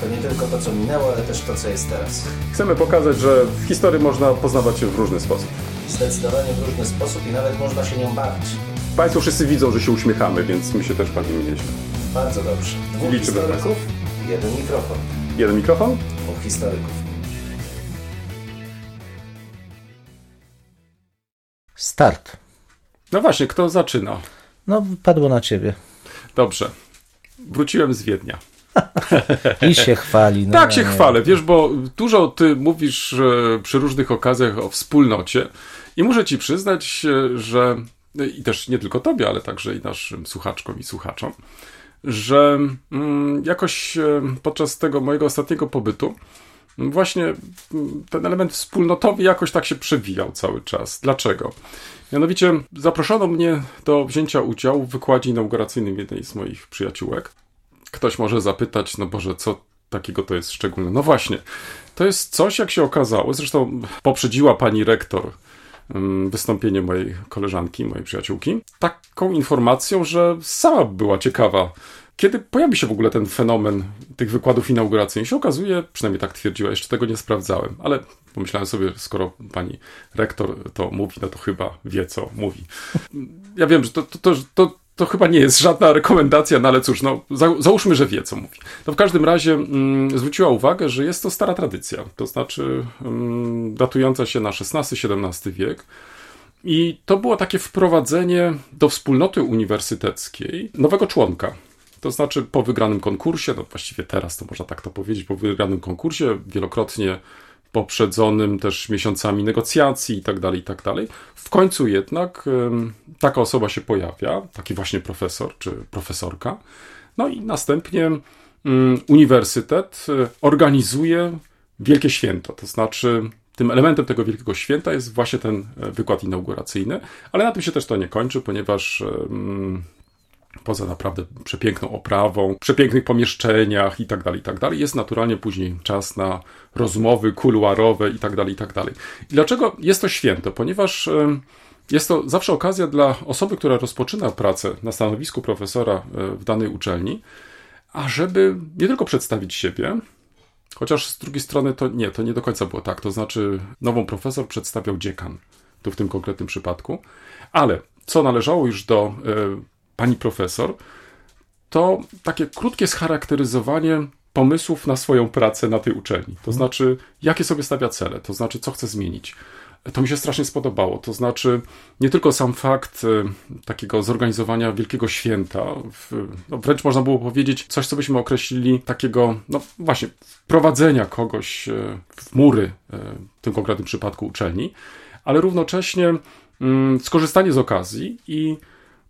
To nie tylko to, co minęło, ale też to, co jest teraz. Chcemy pokazać, że w historii można poznawać się w różny sposób. Zdecydowanie w różny sposób i nawet można się nią bawić. Państwo wszyscy widzą, że się uśmiechamy, więc my się też bawimy nieźle. Bardzo dobrze. Dwóch Liczymy historyków, jeden mikrofon. Jeden mikrofon? Dwóch historyków. Start. No właśnie, kto zaczyna? No, padło na ciebie. Dobrze. Wróciłem z Wiednia. I się chwali. No, tak się chwalę, wiesz, bo dużo ty mówisz e, przy różnych okazjach o wspólnocie i muszę ci przyznać, e, że i też nie tylko tobie, ale także i naszym słuchaczkom i słuchaczom, że mm, jakoś e, podczas tego mojego ostatniego pobytu mm, właśnie mm, ten element wspólnotowy jakoś tak się przewijał cały czas. Dlaczego? Mianowicie zaproszono mnie do wzięcia udziału w wykładzie inauguracyjnym jednej z moich przyjaciółek. Ktoś może zapytać, no Boże, co takiego to jest szczególne? No właśnie, to jest coś, jak się okazało, zresztą poprzedziła pani rektor ym, wystąpienie mojej koleżanki, mojej przyjaciółki, taką informacją, że sama była ciekawa, kiedy pojawi się w ogóle ten fenomen tych wykładów inauguracyjnych. Się okazuje, przynajmniej tak twierdziła, jeszcze tego nie sprawdzałem, ale pomyślałem sobie, skoro pani rektor to mówi, no to chyba wie, co mówi. Ja wiem, że to, to, to, to, to chyba nie jest żadna rekomendacja, no ale cóż, no, za, załóżmy, że wie, co mówi. No w każdym razie mm, zwróciła uwagę, że jest to stara tradycja, to znaczy mm, datująca się na XVI-XVII wiek. I to było takie wprowadzenie do wspólnoty uniwersyteckiej nowego członka. To znaczy po wygranym konkursie, no właściwie teraz to można tak to powiedzieć, po wygranym konkursie, wielokrotnie poprzedzonym też miesiącami negocjacji i tak dalej, i tak dalej. W końcu jednak taka osoba się pojawia, taki właśnie profesor czy profesorka, no i następnie ym, uniwersytet y, organizuje wielkie święto, to znaczy tym elementem tego wielkiego święta jest właśnie ten e, wykład inauguracyjny, ale na tym się też to nie kończy, ponieważ poza naprawdę przepiękną oprawą, przepięknych pomieszczeniach i tak dalej, i tak dalej, jest naturalnie później czas na rozmowy kuluarowe i tak dalej, i tak dalej. I dlaczego jest to święto? Ponieważ jest to zawsze okazja dla osoby, która rozpoczyna pracę na stanowisku profesora e, w danej uczelni, ażeby nie tylko przedstawić siebie, chociaż z drugiej strony to nie, to nie do końca było tak. To znaczy, nową profesor przedstawiał dziekan, tu w tym konkretnym przypadku, ale co należało już do e, pani profesor, to takie krótkie scharakteryzowanie pomysłów na swoją pracę na tej uczelni. To znaczy, jakie sobie stawia cele, to znaczy, co chce zmienić. To mi się strasznie spodobało. To znaczy, nie tylko sam fakt e, takiego zorganizowania wielkiego święta, w, no wręcz można było powiedzieć coś, co byśmy określili takiego, no właśnie, wprowadzenia kogoś e, w mury, e, w tym konkretnym przypadku uczelni, ale równocześnie mm, skorzystanie z okazji i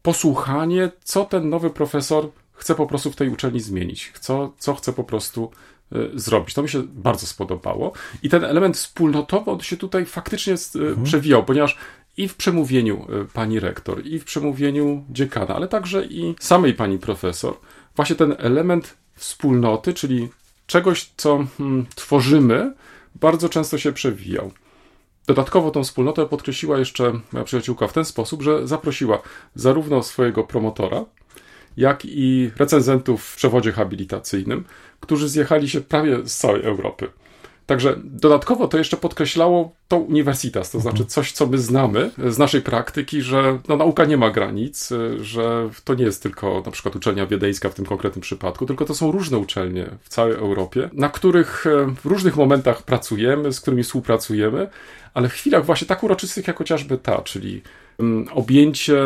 posłuchanie, co ten nowy profesor chce po prostu w tej uczelni zmienić, co, co chce po prostu y, zrobić. To mi się bardzo spodobało. I ten element wspólnotowy on się tutaj faktycznie y, przewijał, ponieważ i w przemówieniu y, pani rektor, i w przemówieniu dziekana, ale także i samej pani profesor, właśnie ten element wspólnoty, czyli czegoś, co hmm, tworzymy, bardzo często się przewijał. Dodatkowo tą wspólnotę podkreśliła jeszcze moja przyjaciółka w ten sposób, że zaprosiła zarówno swojego promotora, jak i recenzentów w przewodzie habilitacyjnym, którzy zjechali się prawie z całej Europy. Także dodatkowo to jeszcze podkreślało tą uniwersytas, to znaczy coś, co my znamy z naszej praktyki, że no, nauka nie ma granic, że to nie jest tylko na przykład uczelnia wiedeńska w tym konkretnym przypadku, tylko to są różne uczelnie w całej Europie, na których e, w różnych momentach pracujemy, z którymi współpracujemy, ale w chwilach właśnie tak uroczystych jak chociażby ta, czyli mm, objęcie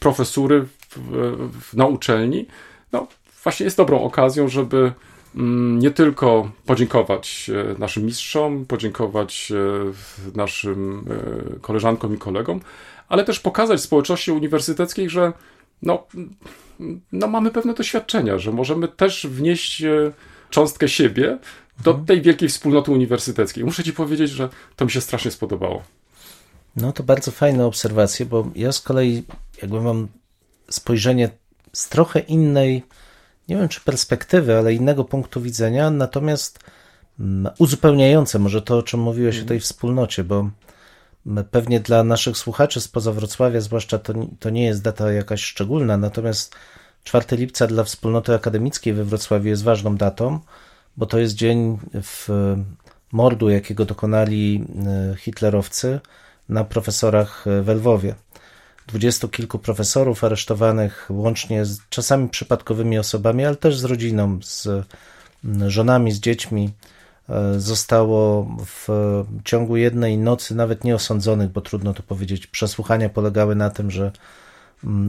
profesury w, w, na uczelni, no właśnie jest dobrą okazją, żeby mm, nie tylko podziękować e, naszym mistrzom, podziękować e, naszym e, koleżankom i kolegom, ale też pokazać społeczności uniwersyteckiej, że no, no mamy pewne doświadczenia, że możemy też wnieść cząstkę siebie do tej wielkiej wspólnoty uniwersyteckiej. Muszę ci powiedzieć, że to mi się strasznie spodobało. No to bardzo fajne obserwacje, bo ja z kolei jakby mam spojrzenie z trochę innej, nie wiem czy perspektywy, ale innego punktu widzenia, natomiast mm, uzupełniające może to, o czym mówiłeś o tej wspólnocie, bo pewnie dla naszych słuchaczy spoza Wrocławia, zwłaszcza to, to nie jest data jakaś szczególna, natomiast 4 lipca dla wspólnoty akademickiej we Wrocławiu jest ważną datą, bo to jest dzień w mordu, jakiego dokonali e, hitlerowcy na profesorach w Lwowie. Dwudziestu kilku profesorów aresztowanych, łącznie z czasami przypadkowymi osobami, ale też z rodziną, z żonami, z dziećmi, e, zostało w ciągu jednej nocy, nawet nie osądzonych, bo trudno to powiedzieć, przesłuchania polegały na tym, że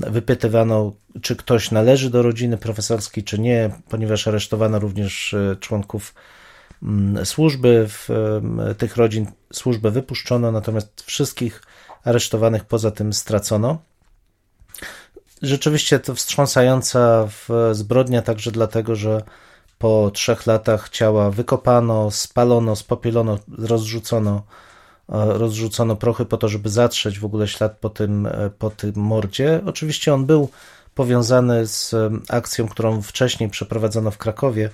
wypytywano, czy ktoś należy do rodziny profesorskiej, czy nie, ponieważ aresztowano również e, członków Mm, służby w tych rodzin. Służbę wypuszczono, natomiast wszystkich aresztowanych poza tym stracono. Rzeczywiście to wstrząsająca zbrodnia także dlatego, że po trzech latach ciała wykopano, spalono, spopielono, rozrzucono, e, rozrzucono prochy po to, żeby zatrzeć w ogóle ślad po tym, e, po tym mordzie. Oczywiście on był powiązany z akcją, którą wcześniej przeprowadzono w Krakowie,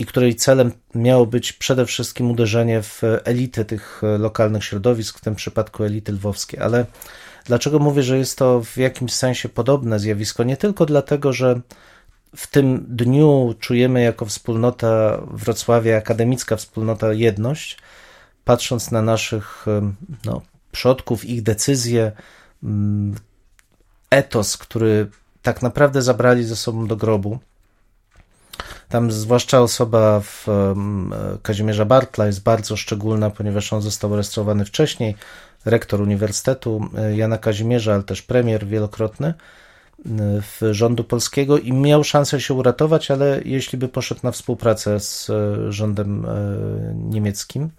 i której celem miało być przede wszystkim uderzenie w elity tych lokalnych środowisk, w tym przypadku elity lwowskie. Ale dlaczego mówię, że jest to w jakimś sensie podobne zjawisko? Nie tylko dlatego, że w tym dniu czujemy jako wspólnota Wrocławia, akademicka wspólnota jedność, patrząc na naszych no, przodków, ich decyzje, etos, który tak naprawdę zabrali ze sobą do grobu tam zwłaszcza osoba w Kazimierza Bartla jest bardzo szczególna, ponieważ on został aresztowany wcześniej, rektor Uniwersytetu e, Jana Kazimierza, ale też premier wielokrotny e, w rządu polskiego i miał szansę się uratować, ale jeśli by poszedł na współpracę z e, rządem niemieckim,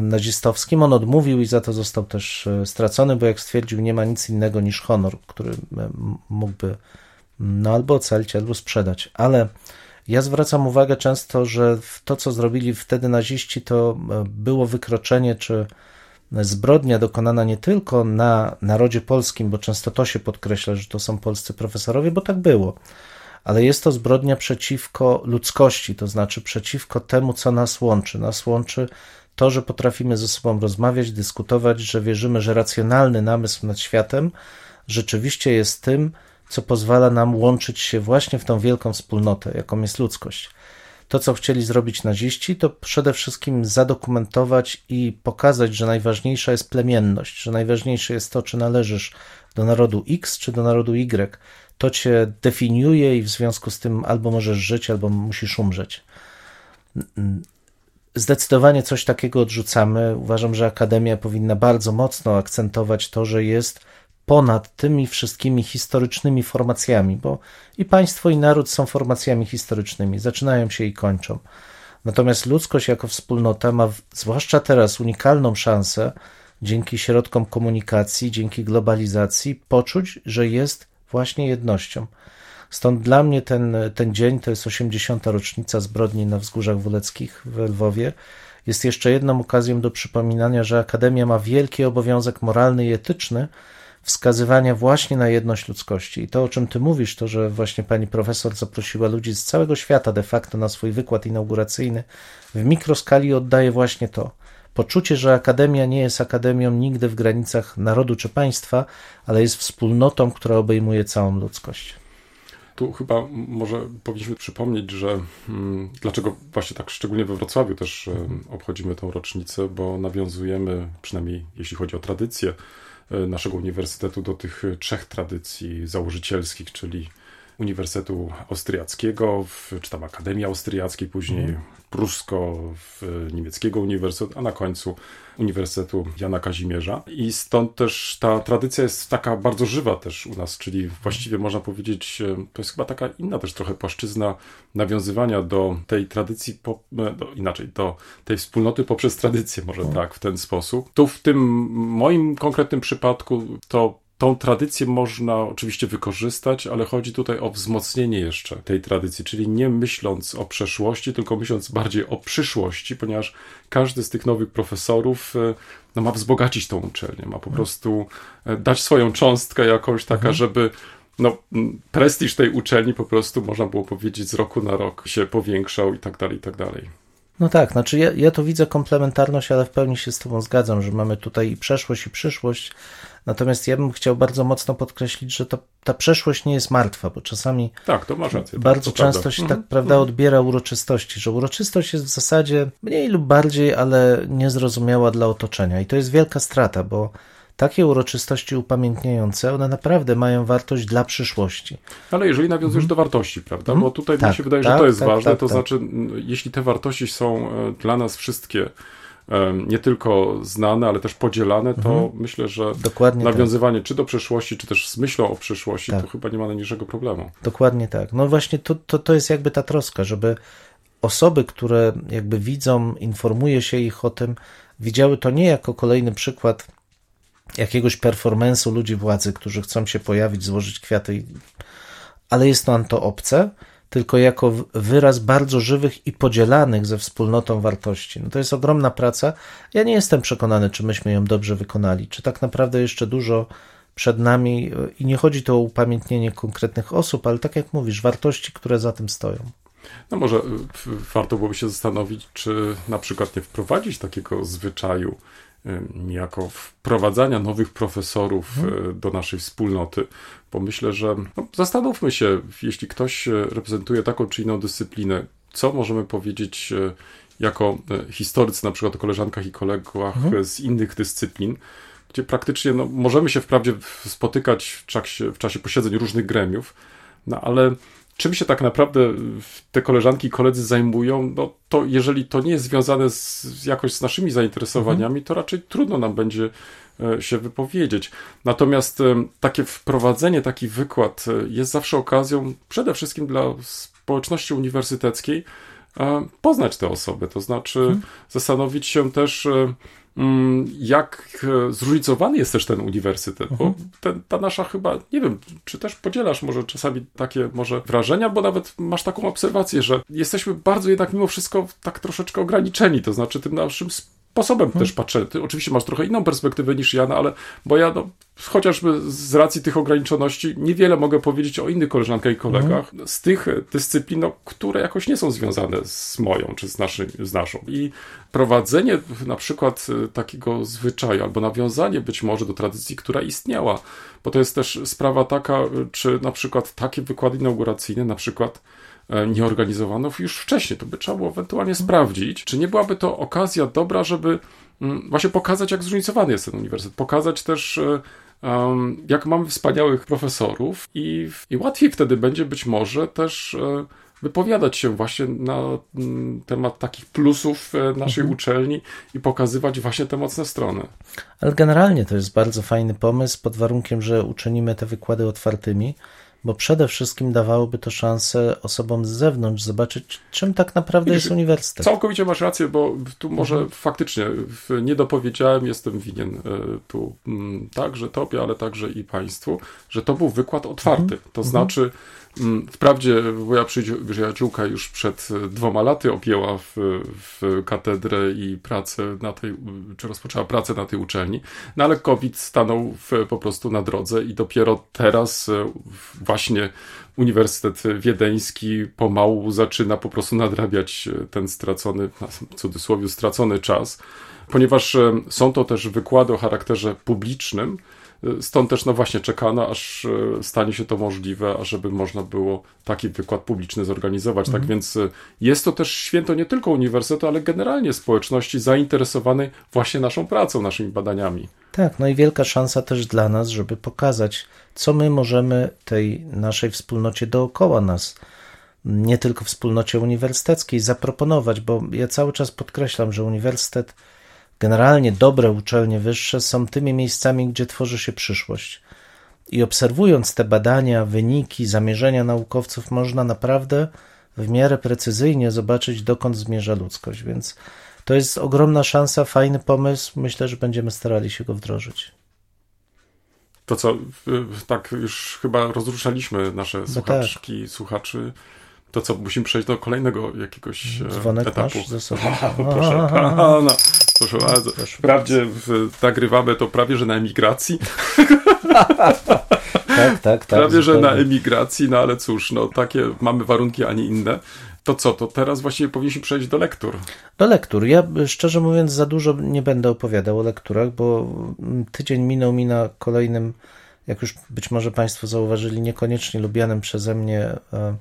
nazistowskim, on odmówił i za to został też stracony, bo jak stwierdził, nie ma nic innego niż honor, który mógłby no albo ocalić, albo sprzedać. Ale ja zwracam uwagę często, że to, co zrobili wtedy naziści, to e, było wykroczenie czy zbrodnia dokonana nie tylko na narodzie polskim, bo często to się podkreśla, że to są polscy profesorowie, bo tak było, ale jest to zbrodnia przeciwko ludzkości, to znaczy przeciwko temu, co nas łączy. Nas łączy to, że potrafimy ze sobą rozmawiać, dyskutować, że wierzymy, że racjonalny namysł nad światem rzeczywiście jest tym, co pozwala nam łączyć się właśnie w tą wielką wspólnotę, jaką jest ludzkość. To, co chcieli zrobić naziści, to przede wszystkim zadokumentować i pokazać, że najważniejsza jest plemienność, że najważniejsze jest to, czy należysz do narodu X, czy do narodu Y. To cię definiuje i w związku z tym albo możesz żyć, albo musisz umrzeć. Zdecydowanie coś takiego odrzucamy. Uważam, że Akademia powinna bardzo mocno akcentować to, że jest ponad tymi wszystkimi historycznymi formacjami, bo i państwo, i naród są formacjami historycznymi, zaczynają się i kończą. Natomiast ludzkość jako wspólnota ma, zwłaszcza teraz, unikalną szansę dzięki środkom komunikacji, dzięki globalizacji, poczuć, że jest właśnie jednością. Stąd dla mnie ten, ten dzień to jest 80. rocznica zbrodni na Wzgórzach Wuleckich w Lwowie. Jest jeszcze jedną okazją do przypominania, że Akademia ma wielki obowiązek moralny i etyczny, wskazywania właśnie na jedność ludzkości. I to, o czym ty mówisz, to, że właśnie pani profesor zaprosiła ludzi z całego świata de facto na swój wykład inauguracyjny, w mikroskali oddaje właśnie to. Poczucie, że akademia nie jest akademią nigdy w granicach narodu czy państwa, ale jest wspólnotą, która obejmuje całą ludzkość. Tu chyba może powinniśmy przypomnieć, że hmm, dlaczego właśnie tak szczególnie we Wrocławiu też obchodzimy tą rocznicę, bo nawiązujemy, przynajmniej jeśli chodzi o tradycję, naszego uniwersytetu do tych trzech tradycji założycielskich, czyli Uniwersytetu Austriackiego, czy tam Akademii Austriackiej, później mm. prusko-niemieckiego uniwersytetu, a na końcu Uniwersytetu Jana Kazimierza. I stąd też ta tradycja jest taka bardzo żywa też u nas, czyli właściwie można powiedzieć, e, to jest chyba taka inna też trochę płaszczyzna nawiązywania do tej tradycji, po, e, do, inaczej, do tej wspólnoty poprzez tradycję, może tak, w ten sposób. Tu w tym moim konkretnym przypadku to tą tradycję można oczywiście wykorzystać, ale chodzi tutaj o wzmocnienie jeszcze tej tradycji, czyli nie myśląc o przeszłości, tylko myśląc bardziej o przyszłości, ponieważ każdy z tych nowych profesorów e, no, ma wzbogacić tą uczelnię, ma po mhm. prostu e, dać swoją cząstkę jakąś taka, mhm. żeby no, prestiż tej uczelni po prostu, można było powiedzieć, z roku na rok się powiększał i tak dalej, i tak dalej. No tak, znaczy ja, ja tu widzę komplementarność, ale w pełni się z Tobą zgadzam, że mamy tutaj i przeszłość, i przyszłość. Natomiast ja bym chciał bardzo mocno podkreślić, że to, ta przeszłość nie jest martwa, bo czasami. Tak, to masz rację. Bardzo tak, często się tak, prawda, mhm. odbiera uroczystości, że uroczystość jest w zasadzie mniej lub bardziej, ale niezrozumiała dla otoczenia. I to jest wielka strata, bo takie uroczystości upamiętniające, one naprawdę mają wartość dla przyszłości. Ale jeżeli nawiązujesz mm. do wartości, prawda? Mm. Bo tutaj tak, mi się wydaje, tak, że to jest tak, ważne, tak, to tak. znaczy, jeśli te wartości są e, dla nas wszystkie nie tylko znane, ale też podzielane, to mhm. myślę, że Dokładnie nawiązywanie tak. czy do przeszłości, czy też z myślą o przyszłości, tak. to chyba nie ma najmniejszego problemu. Dokładnie tak. No właśnie to, to, to jest jakby ta troska, żeby osoby, które jakby widzą, informuje się ich o tym, widziały to nie jako kolejny przykład jakiegoś performance'u ludzi władzy, którzy chcą się pojawić, złożyć kwiaty, ale jest nam to obce, tylko jako wyraz bardzo żywych i podzielanych ze wspólnotą wartości. No to jest ogromna praca. Ja nie jestem przekonany, czy myśmy ją dobrze wykonali, czy tak naprawdę jeszcze dużo przed nami i nie chodzi tu o upamiętnienie konkretnych osób, ale tak jak mówisz, wartości, które za tym stoją. No może warto byłoby się zastanowić, czy na przykład nie wprowadzić takiego zwyczaju, niejako wprowadzania nowych profesorów hmm. do naszej wspólnoty, bo myślę, że no, zastanówmy się, jeśli ktoś e, reprezentuje taką czy inną dyscyplinę, co możemy powiedzieć e, jako historycy, na przykład o koleżankach i kolegach hmm. z innych dyscyplin, gdzie praktycznie no, możemy się wprawdzie spotykać w czasie, w czasie posiedzeń różnych gremiów, no ale czym się tak naprawdę te koleżanki i koledzy zajmują, no to jeżeli to nie jest związane z, jakoś z naszymi zainteresowaniami, mhm. to raczej trudno nam będzie e, się wypowiedzieć. Natomiast e, takie wprowadzenie, taki wykład e, jest zawsze okazją przede wszystkim dla społeczności uniwersyteckiej poznać te osoby, to znaczy mhm. zastanowić się też jak e, zróżnicowany jest też ten uniwersytet, bo mhm. ten, ta nasza chyba, nie wiem, czy też podzielasz może czasami takie może wrażenia, bo nawet masz taką obserwację, że jesteśmy bardzo jednak mimo wszystko tak troszeczkę ograniczeni, to znaczy tym naszym sposobem hmm. też patrzę. Ty oczywiście masz trochę inną perspektywę niż ja, no ale bo ja no, chociażby z racji tych ograniczoności niewiele mogę powiedzieć o innych koleżankach i kolegach hmm. z tych dyscyplin, no, które jakoś nie są związane z moją czy z, naszym, z naszą. I prowadzenie na przykład y, takiego zwyczaju albo nawiązanie być może do tradycji, która istniała, bo to jest też sprawa taka, y, czy na przykład takie wykłady inauguracyjne, na przykład nie organizowano już wcześniej. To by trzeba było ewentualnie sprawdzić, czy nie byłaby to okazja dobra, żeby mm, właśnie pokazać, jak zróżnicowany jest ten uniwersytet. Pokazać też, e, jak mamy wspaniałych profesorów i, i łatwiej wtedy będzie być może też e, wypowiadać się właśnie na mm, temat takich plusów naszej mhm. uczelni i pokazywać właśnie te mocne strony. Ale generalnie to jest bardzo fajny pomysł pod warunkiem, że uczynimy te wykłady otwartymi bo przede wszystkim dawałoby to szansę osobom z zewnątrz zobaczyć, czym tak naprawdę Widzisz, jest uniwersytet. Całkowicie masz rację, bo tu może mhm. faktycznie nie dopowiedziałem, jestem winien e, tu mm, także Tobie, ale także i Państwu, że to był wykład otwarty. Mhm. To mhm. znaczy, wprawdzie moja przyjaciółka już przed dwoma laty objęła w, w katedrę i pracę na tej, czy rozpoczęła pracę na tej uczelni, no ale COVID stanął w, po prostu na drodze i dopiero teraz e, właśnie Uniwersytet Wiedeński pomału zaczyna po prostu nadrabiać e, ten stracony, w cudzysłowie stracony czas, ponieważ e, są to też wykłady o charakterze publicznym, Stąd też no właśnie czekano, aż e, stanie się to możliwe, ażeby można było taki wykład publiczny zorganizować. Tak mhm. Tak więc e, jest to też święto nie tylko uniwersytetu, ale generalnie społeczności zainteresowanej właśnie naszą pracą, naszymi badaniami. Tak, no i wielka szansa też dla nas, żeby pokazać, co my możemy tej naszej wspólnocie dookoła nas, nie tylko wspólnocie uniwersyteckiej, zaproponować, bo ja cały czas podkreślam, że uniwersytet Generalnie dobre uczelnie wyższe są tymi miejscami, gdzie tworzy się przyszłość. I obserwując te badania, wyniki, zamierzenia naukowców, można naprawdę w miarę precyzyjnie zobaczyć, dokąd zmierza ludzkość. Więc to jest ogromna szansa, fajny pomysł. Myślę, że będziemy starali się go wdrożyć. To co, tak już chyba rozruszaliśmy nasze no słuchaczki, tak. słuchaczy. To co, musimy przejść do kolejnego jakiegoś e, Dzwonek etapu. Masz ze sobą. proszę pana, proszę bardzo. Wprawdzie w, nagrywamy to prawie, że na emigracji. tak, tak, tak. Prawie, że na emigracji, no ale cóż, no takie mamy warunki, a nie inne. To co, to teraz właściwie powinniśmy przejść do lektur. Do lektur. Ja szczerze mówiąc za dużo nie będę opowiadał o lekturach, bo tydzień minął mi na kolejnym, jak już być może Państwo zauważyli, niekoniecznie lubianym przeze mnie e,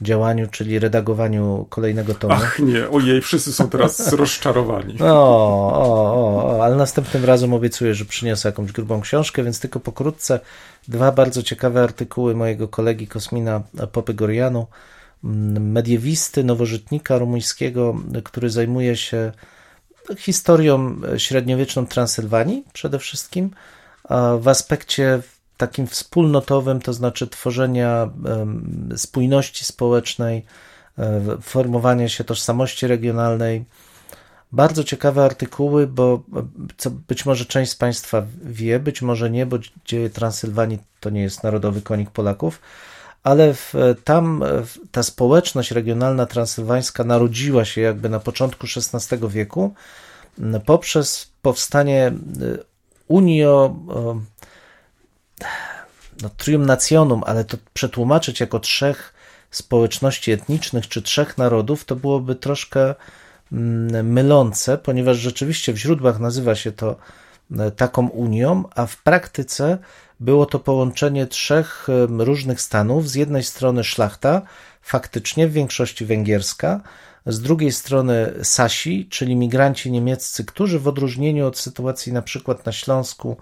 działaniu, czyli redagowaniu kolejnego tomu. Ach nie, ojej, wszyscy są teraz rozczarowani. O, o, o, o, ale następnym razem obiecuję, że przyniosę jakąś grubą książkę, więc tylko pokrótce dwa bardzo ciekawe artykuły mojego kolegi Kosmina Popygorianu, mediewisty, nowożytnika rumuńskiego, który zajmuje się historią średniowieczną Transylwanii przede wszystkim, w aspekcie takim wspólnotowym, to znaczy tworzenia spójności społecznej, e, formowania się tożsamości regionalnej. Bardzo ciekawe artykuły, bo co być może część z Państwa wie, być może nie, bo dzieje Transylwanii to nie jest narodowy konik Polaków, ale w, tam ta społeczność regionalna transylwańska narodziła się jakby na początku XVI wieku poprzez powstanie e, Unio no, trium ale to przetłumaczyć jako trzech społeczności etnicznych czy trzech narodów, to byłoby troszkę mm, mylące, ponieważ rzeczywiście w źródłach nazywa się to e, taką unią, a w praktyce było to połączenie trzech różnych stanów. Z jednej strony szlachta, faktycznie w większości węgierska, z drugiej strony Sasi, czyli migranci niemieccy, którzy w odróżnieniu od sytuacji na przykład na Śląsku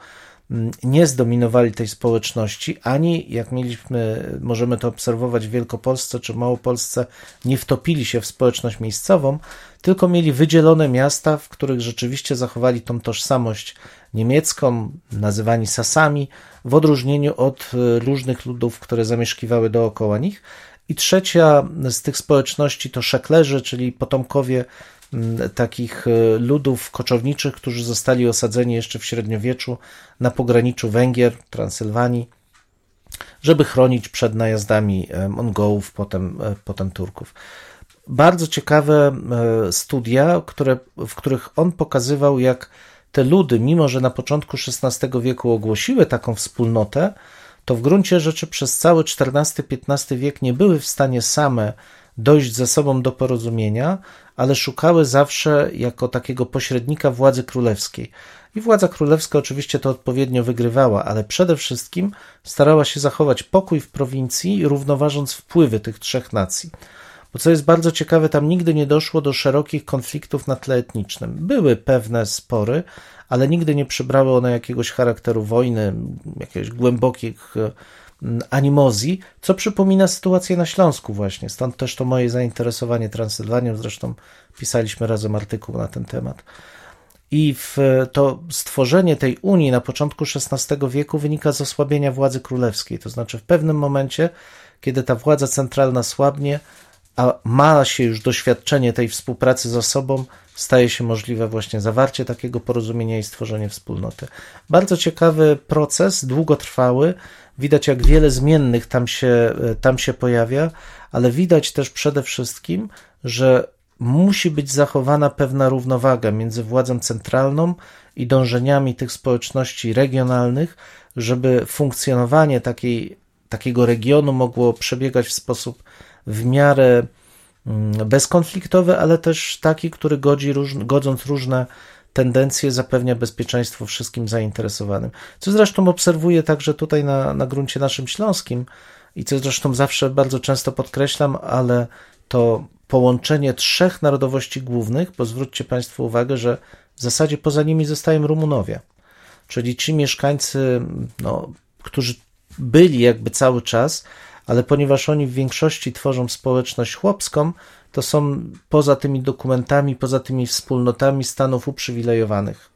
nie zdominowali tej społeczności, ani jak mieliśmy, możemy to obserwować w Wielkopolsce czy Małopolsce, nie wtopili się w społeczność miejscową, tylko mieli wydzielone miasta, w których rzeczywiście zachowali tą tożsamość niemiecką, nazywani Sasami, w odróżnieniu od e, różnych ludów, które zamieszkiwały dookoła nich. I trzecia z tych społeczności to szeklerzy, czyli potomkowie takich e, ludów koczowniczych, którzy zostali osadzeni jeszcze w średniowieczu na pograniczu Węgier, Transylwanii, żeby chronić przed najazdami e, Mongołów, potem, e, potem Turków. Bardzo ciekawe studia, które, w których on pokazywał, jak te ludy, mimo że na początku XVI wieku ogłosiły taką wspólnotę, to w gruncie rzeczy przez cały XIV-XV wiek nie były w stanie same dojść ze sobą do porozumienia, ale szukały zawsze jako takiego pośrednika władzy królewskiej. I władza królewska oczywiście to odpowiednio wygrywała, ale przede wszystkim starała się zachować pokój w prowincji, równoważąc wpływy tych trzech nacji. Bo co jest bardzo ciekawe, tam nigdy nie doszło do szerokich konfliktów na tle etnicznym. Były pewne spory, ale nigdy nie przybrały one jakiegoś charakteru wojny, jakichś głębokich animozji, co przypomina sytuację na Śląsku właśnie. Stąd też to moje zainteresowanie Transylwanią, zresztą pisaliśmy razem artykuł na ten temat. I w to stworzenie tej Unii na początku XVI wieku wynika z osłabienia władzy królewskiej. To znaczy, w pewnym momencie, kiedy ta władza centralna słabnie, a ma się już doświadczenie tej współpracy z osobą, staje się możliwe właśnie zawarcie takiego porozumienia i stworzenie wspólnoty. Bardzo ciekawy proces, długotrwały, Widać, jak wiele zmiennych tam się, tam się pojawia, ale widać też przede wszystkim, że musi być zachowana pewna równowaga między władzą centralną i dążeniami tych społeczności regionalnych, żeby funkcjonowanie takiej, takiego regionu mogło przebiegać w sposób w miarę mm, bezkonfliktowy, ale też taki, który godzi, godząc różne tendencje zapewnia bezpieczeństwo wszystkim zainteresowanym. Co zresztą obserwuję także tutaj na, na gruncie naszym śląskim i co zresztą zawsze bardzo często podkreślam, ale to połączenie trzech narodowości głównych, bo zwróćcie Państwo uwagę, że w zasadzie poza nimi zostają Rumunowie, czyli ci mieszkańcy, no, którzy byli jakby cały czas, ale ponieważ oni w większości tworzą społeczność chłopską, to są poza tymi dokumentami, poza tymi wspólnotami stanów uprzywilejowanych.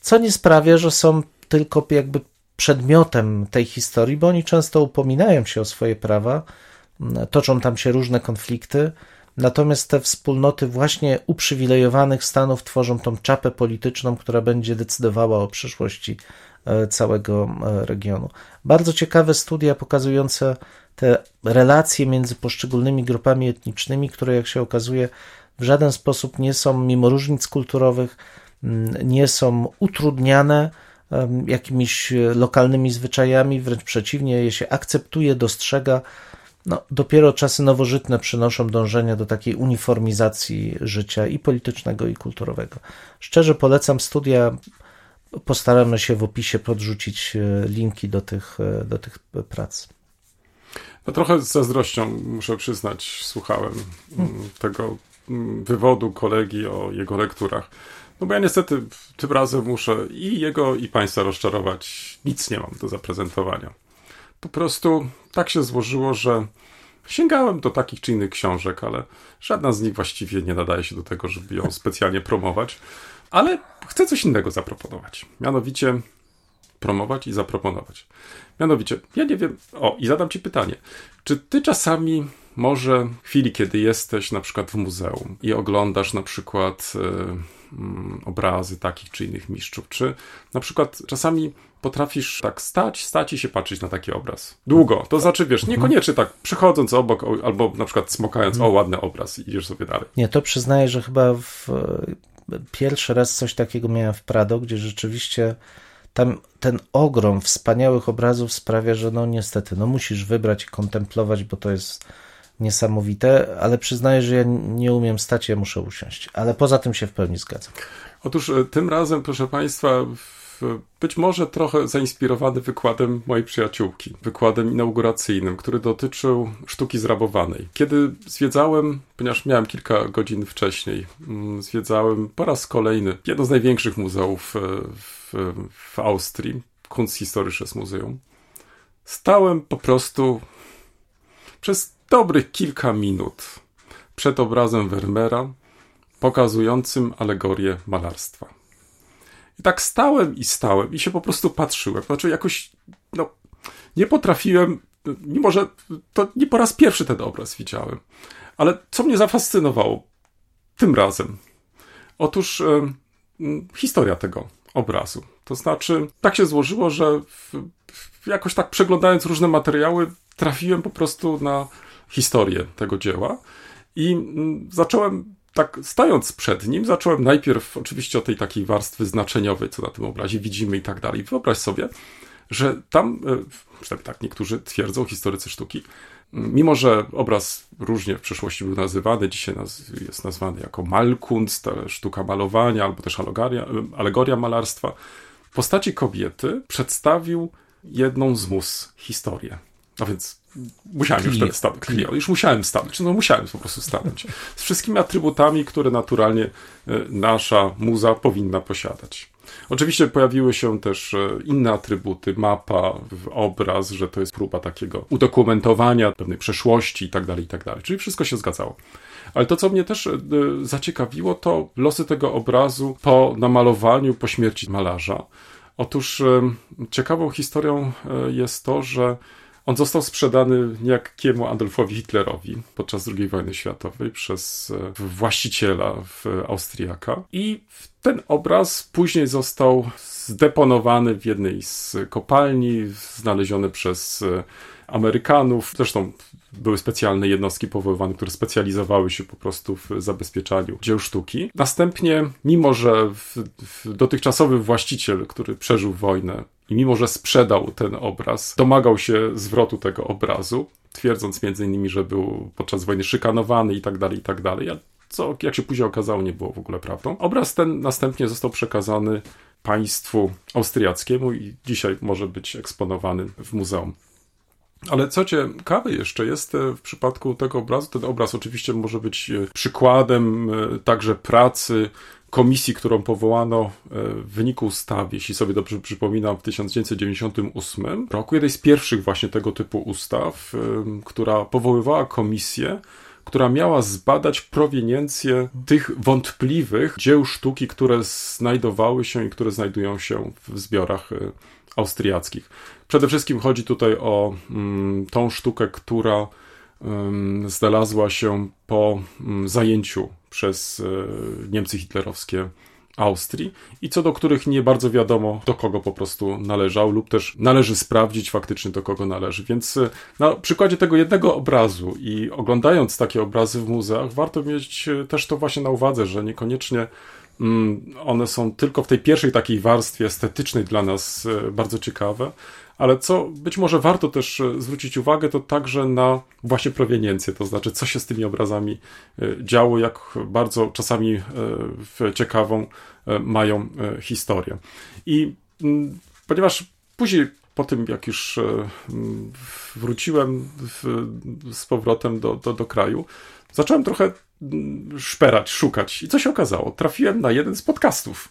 Co nie sprawia, że są tylko jakby przedmiotem tej historii, bo oni często upominają się o swoje prawa, toczą tam się różne konflikty, Natomiast te wspólnoty właśnie uprzywilejowanych stanów tworzą tą czapę polityczną, która będzie decydowała o przyszłości całego e, regionu. Bardzo ciekawe studia pokazujące te relacje między poszczególnymi grupami etnicznymi, które jak się okazuje w żaden sposób nie są, mimo różnic kulturowych, mm, nie są utrudniane jakimiś lokalnymi zwyczajami, wręcz przeciwnie, je się akceptuje, dostrzega. No, dopiero czasy nowożytne przynoszą dążenia do takiej uniformizacji życia i politycznego, i kulturowego. Szczerze polecam studia. Postaramy się w opisie podrzucić e, linki do tych, e, do tych prac. No trochę z zazdrością, muszę przyznać, słuchałem hmm. tego mm, wywodu kolegi o jego lekturach. No bo ja niestety tym razem muszę i jego, i państwa rozczarować. Nic nie mam do zaprezentowania. Po prostu tak się złożyło, że sięgałem do takich czy innych książek, ale żadna z nich właściwie nie nadaje się do tego, żeby ją specjalnie promować. Ale chcę coś innego zaproponować. Mianowicie promować i zaproponować. Mianowicie, ja nie wiem, o, i zadam ci pytanie. Czy ty czasami może w chwili, kiedy jesteś na przykład w muzeum i oglądasz na przykład y, y, obrazy takich czy innych mistrzów, czy na przykład czasami potrafisz tak stać, stać i się patrzeć na taki obraz. Długo. To znaczy, wiesz, niekoniecznie tak przechodząc obok albo na przykład smokając, o ładny obraz i idziesz sobie dalej. Nie, to przyznaję, że chyba w, pierwszy raz coś takiego miałem w Prado, gdzie rzeczywiście tam ten ogrom wspaniałych obrazów sprawia, że no niestety, no musisz wybrać i kontemplować, bo to jest niesamowite, ale przyznaję, że ja nie umiem stać, ja muszę usiąść. Ale poza tym się w pełni zgadzam. Otóż e, tym razem, proszę Państwa, być może trochę zainspirowany wykładem mojej przyjaciółki, wykładem inauguracyjnym, który dotyczył sztuki zrabowanej. Kiedy zwiedzałem, ponieważ miałem kilka godzin wcześniej, mm, zwiedzałem po raz kolejny jedno z największych muzeów e, w, w Austrii, Kunsthistorisches Muzeum, stałem po prostu przez dobrych kilka minut przed obrazem Vermeera pokazującym alegorię malarstwa. I tak stałem i stałem i się po prostu patrzyłem. Znaczy jakoś, no, nie potrafiłem, mimo że to nie po raz pierwszy ten obraz widziałem. Ale co mnie zafascynowało tym razem? Otóż e, historia tego obrazu. To znaczy, tak się złożyło, że w, w, jakoś tak przeglądając różne materiały, trafiłem po prostu na historię tego dzieła i zacząłem tak stając przed nim, zacząłem najpierw oczywiście o tej takiej warstwy znaczeniowej, co na tym obrazie widzimy i tak dalej. Wyobraź sobie, że tam, e, przynajmniej tak niektórzy twierdzą, historycy sztuki, mimo że obraz różnie w przeszłości był nazywany, dzisiaj jest nazwany jako Malkunst, sztuka malowania, albo też alegoria, alegoria malarstwa, w postaci kobiety przedstawił jedną z mus historię. A więc musiałem już wtedy stanąć. Clio. Już musiałem stanąć. No musiałem po prostu stanąć. Z wszystkimi atrybutami, które naturalnie e, nasza muza powinna posiadać. Oczywiście pojawiły się też e, inne atrybuty, mapa, obraz, że to jest próba takiego udokumentowania pewnej przeszłości i tak dalej, i tak dalej. Czyli wszystko się zgadzało. Ale to, co mnie też e, zaciekawiło, to losy tego obrazu po namalowaniu, po śmierci malarza. Otóż ciekawą historią jest to, że on został sprzedany niejakiemu Adolfowi Hitlerowi podczas II wojny światowej przez e, właściciela Austriaka i ten obraz później został zdeponowany w jednej z kopalni, znaleziony przez e, Amerykanów. Zresztą były specjalne jednostki powoływane, które specjalizowały się po prostu w zabezpieczaniu dzieł sztuki. Następnie, mimo że w, w dotychczasowy właściciel, który przeżył wojnę i mimo że sprzedał ten obraz, domagał się zwrotu tego obrazu, twierdząc między innymi, że był podczas wojny szykanowany i tak dalej, i tak dalej. Co, jak się później okazało, nie było w ogóle prawdą. Obraz ten następnie został przekazany państwu austriackiemu i dzisiaj może być eksponowany w muzeum. Ale co ciekawe jeszcze jest e, w przypadku tego obrazu, ten obraz oczywiście może być e, przykładem e, także pracy komisji, którą powołano w wyniku ustawy, jeśli sobie dobrze przypominam, w 1998 roku, jednej z pierwszych właśnie tego typu ustaw, która powoływała komisję, która miała zbadać proweniencję tych wątpliwych dzieł sztuki, które znajdowały się i które znajdują się w zbiorach austriackich. Przede wszystkim chodzi tutaj o mm, tą sztukę, która znalazła się po zajęciu przez Niemcy hitlerowskie Austrii i co do których nie bardzo wiadomo, do kogo po prostu należał, lub też należy sprawdzić faktycznie, do kogo należy. Więc e, na przykładzie tego jednego obrazu i oglądając takie obrazy w muzeach, warto mieć e, też to właśnie na uwadze, że niekoniecznie one są tylko w tej pierwszej takiej warstwie estetycznej dla nas e, bardzo ciekawe, ale co być może warto też e, zwrócić uwagę, to także na właśnie proweniencję, to znaczy co się z tymi obrazami e, działo, jak bardzo czasami ciekawą mają historię. I mm, ponieważ później po tym, jak już wróciłem z powrotem do, do, do kraju, zacząłem trochę mm, szperać, szukać. I co się okazało? Trafiłem na jeden z podcastów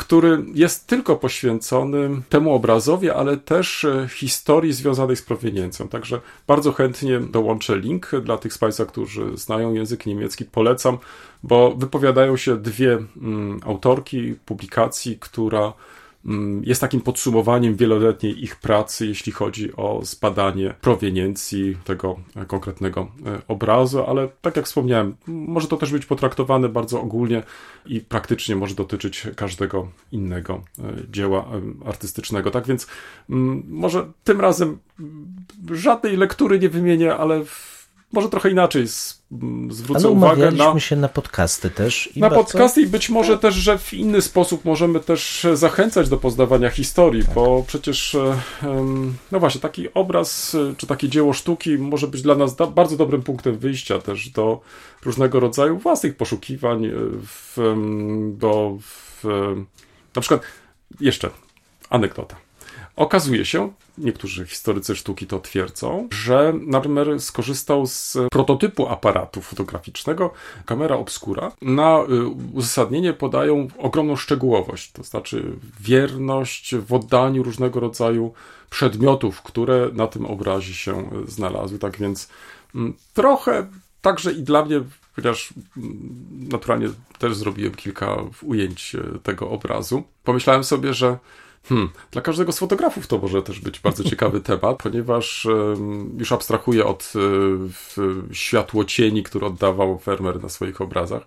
który jest tylko poświęcony temu obrazowi, ale też e, historii związanej z proweniencją. Także bardzo chętnie dołączę link dla tych z Państwa, którzy znają język niemiecki. Polecam, bo wypowiadają się dwie mm, autorki publikacji, która jest takim podsumowaniem wieloletniej ich pracy, jeśli chodzi o zbadanie proweniencji tego konkretnego e, obrazu, ale tak jak wspomniałem, może to też być potraktowane bardzo ogólnie i praktycznie może dotyczyć każdego innego e, dzieła e, artystycznego. Tak więc mm, może tym razem żadnej lektury nie wymienię, ale może trochę inaczej zwrócę Ale uwagę na... się na podcasty też. na bardzo... podcasty i być może też, że w inny sposób możemy też zachęcać do poznawania historii, tak. bo przecież no właśnie, taki obraz czy takie dzieło sztuki może być dla nas bardzo dobrym punktem wyjścia też do różnego rodzaju własnych poszukiwań, e, w, do w, na przykład jeszcze anegdota. Okazuje się, niektórzy historycy sztuki to twierdzą, że Narmer skorzystał z prototypu aparatu fotograficznego kamera obscura. Na y, uzasadnienie podają ogromną szczegółowość, to znaczy wierność w oddaniu różnego rodzaju przedmiotów, które na tym obrazie się znalazły. Tak więc mm, trochę także i dla mnie chociaż mm, naturalnie też zrobiłem kilka ujęć e, tego obrazu. Pomyślałem sobie, że Hmm. Dla każdego z fotografów to może też być bardzo ciekawy temat, ponieważ um, już abstrahuję od um, światło cieni, które oddawał Vermeer na swoich obrazach.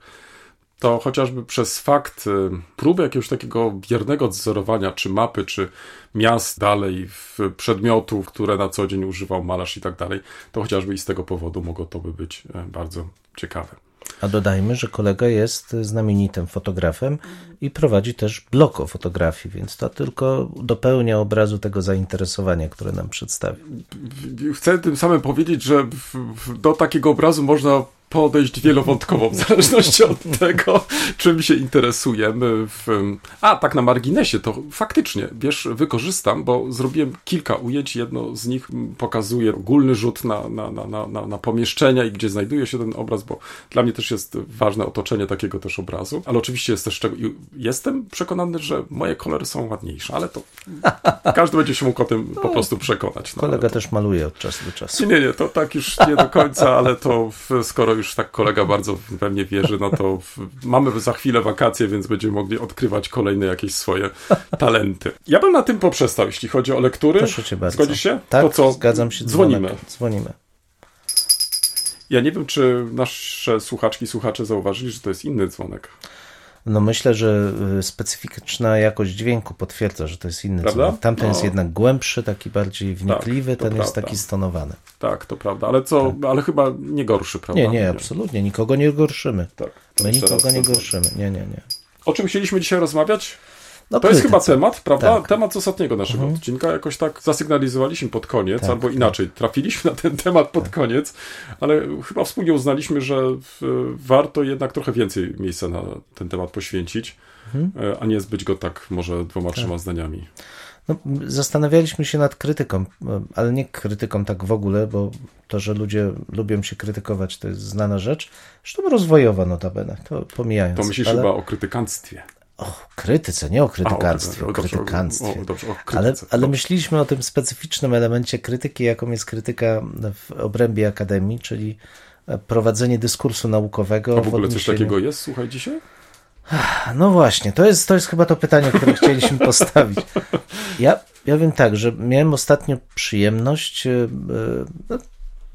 To chociażby przez fakt um, próby jakiegoś takiego wiernego odzorowania, czy mapy, czy miast dalej, przedmiotów, które na co dzień używał malarz i tak dalej, to chociażby i z tego powodu mogło to by być e, bardzo ciekawe. A dodajmy, że kolega jest znamienitym fotografem i prowadzi też blog o fotografii, więc to tylko dopełnia obrazu tego zainteresowania, które nam przedstawił. Chcę tym samym powiedzieć, że do takiego obrazu można podejść wielowątkowo, w zależności od tego, czym się interesujemy. W... A, tak na marginesie, to faktycznie, wiesz, wykorzystam, bo zrobiłem kilka ujęć, jedno z nich pokazuje ogólny rzut na, na, na, na, na pomieszczenia i gdzie znajduje się ten obraz, bo dla mnie też jest ważne otoczenie takiego też obrazu, ale oczywiście jest też czego... Jestem przekonany, że moje kolory są ładniejsze, ale to każdy będzie się mógł o tym po no, prostu przekonać. No, kolega to... też maluje od czasu do czasu. Nie, nie, to tak już nie do końca, ale to skoro już już tak kolega bardzo we mnie wierzy, no to mamy za chwilę wakacje, więc będziemy mogli odkrywać kolejne jakieś swoje talenty. Ja bym na tym poprzestał, jeśli chodzi o lektury. Proszę cię bardzo. Zgodzisz się? Tak, to co? zgadzam się. Dzwonimy. Dzwonimy. Ja nie wiem, czy nasze słuchaczki, słuchacze zauważyli, że to jest inny dzwonek. No myślę, że y, specyficzna jakość dźwięku potwierdza, że to jest inny prawda? dzwonek. Tamten no. jest jednak głębszy, taki bardziej wnikliwy, tak, ten prawda. jest taki stonowany. Tak, to prawda, ale co, tak. ale chyba nie gorszy, prawda? Nie, nie, absolutnie, nikogo nie gorszymy. Tak. My nikogo nie gorszymy, nie, nie, nie. O czym chcieliśmy dzisiaj rozmawiać? No, to jest chyba temat, prawda? Tak. Temat z ostatniego naszego mhm. odcinka. Jakoś tak zasygnalizowaliśmy pod koniec, tak, albo tak. inaczej, trafiliśmy na ten temat pod tak. koniec, ale chyba wspólnie uznaliśmy, że warto jednak trochę więcej miejsca na ten temat poświęcić, mhm. E, a nie zbyć go tak może dwoma, tak. trzema zdaniami. No, zastanawialiśmy się nad krytyką, ale nie krytyką tak w ogóle, bo to, że ludzie lubią się krytykować, to jest znana rzecz. Zresztą rozwojowa notabene, to pomijając. To myślisz ale... chyba o krytykanstwie. O krytyce, nie o krytykanstwie, o, o krytykanstwie. O, dobrze, o ale, ale myśleliśmy o tym specyficznym elemencie krytyki, jaką jest krytyka w obrębie akademii, czyli prowadzenie dyskursu naukowego. A w ogóle w coś takiego jest, słuchaj, dzisiaj? No właśnie, to jest, to jest chyba to pytanie, które chcieliśmy postawić. Ja, ja wiem tak, że miałem ostatnio przyjemność, e, no,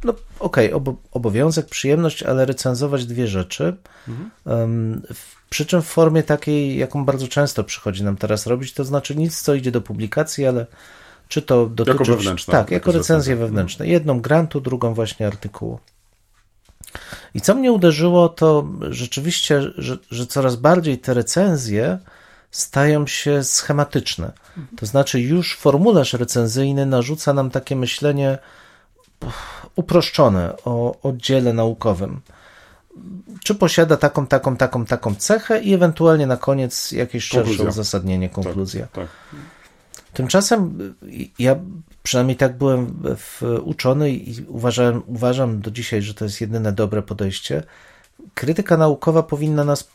no okej, okay, obowiązek, przyjemność, ale recenzować dwie rzeczy. Mhm. Um, przy czym w formie takiej, jaką bardzo często przychodzi nam teraz robić, to znaczy nic, co idzie do publikacji, ale czy to dotyczy... Jako wewnętrzne. Tak, jako recenzje wewnętrzne. Jedną grantu, drugą właśnie artykułu. I co mnie uderzyło, to rzeczywiście, że, że coraz bardziej te recenzje stają się schematyczne. To znaczy, już formularz recenzyjny narzuca nam takie myślenie uproszczone o oddziale naukowym. Czy posiada taką, taką, taką, taką cechę i ewentualnie na koniec jakieś szersze uzasadnienie, konkluzja. Tak, tak. Tymczasem ja przynajmniej tak byłem uczony i uważam, uważam do dzisiaj, że to jest jedyne dobre podejście. Krytyka naukowa powinna nas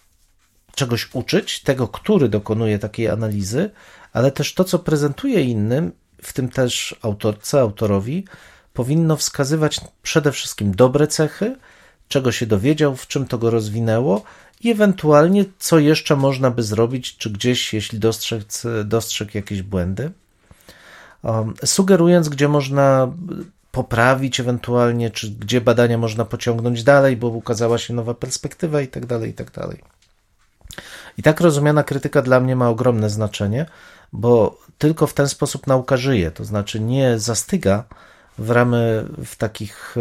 czegoś uczyć, tego, który dokonuje takiej analizy, ale też to, co prezentuje innym, w tym też autorce, autorowi, powinno wskazywać przede wszystkim dobre cechy, czego się dowiedział, w czym to go rozwinęło i ewentualnie co jeszcze można by zrobić, czy gdzieś, jeśli dostrzec, dostrzegł jakieś błędy, um, sugerując, gdzie można poprawić ewentualnie, czy gdzie badania można pociągnąć dalej, bo ukazała się nowa perspektywa i tak dalej, i tak dalej. I tak rozumiana krytyka dla mnie ma ogromne znaczenie, bo tylko w ten sposób nauka żyje, to znaczy nie zastyga w ramy w takich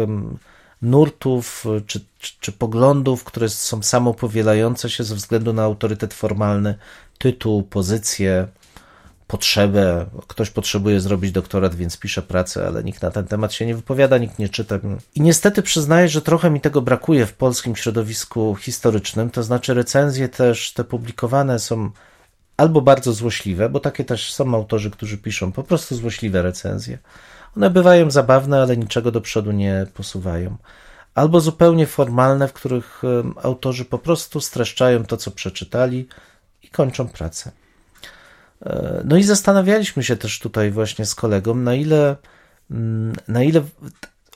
nurtów czy, czy, czy poglądów, które są samopowielające się ze względu na autorytet formalny, tytuł, pozycję, potrzebę. Ktoś potrzebuje zrobić doktorat, więc pisze pracę, ale nikt na ten temat się nie wypowiada, nikt nie czyta. I niestety przyznaję, że trochę mi tego brakuje w polskim środowisku historycznym. To znaczy, recenzje też te publikowane są albo bardzo złośliwe, bo takie też są autorzy, którzy piszą po prostu złośliwe recenzje. One bywają zabawne, ale niczego do przodu nie posuwają. Albo zupełnie formalne, w których autorzy po prostu streszczają to, co przeczytali i kończą pracę. E, no i zastanawialiśmy się też tutaj właśnie z kolegą, na ile, mm, na ile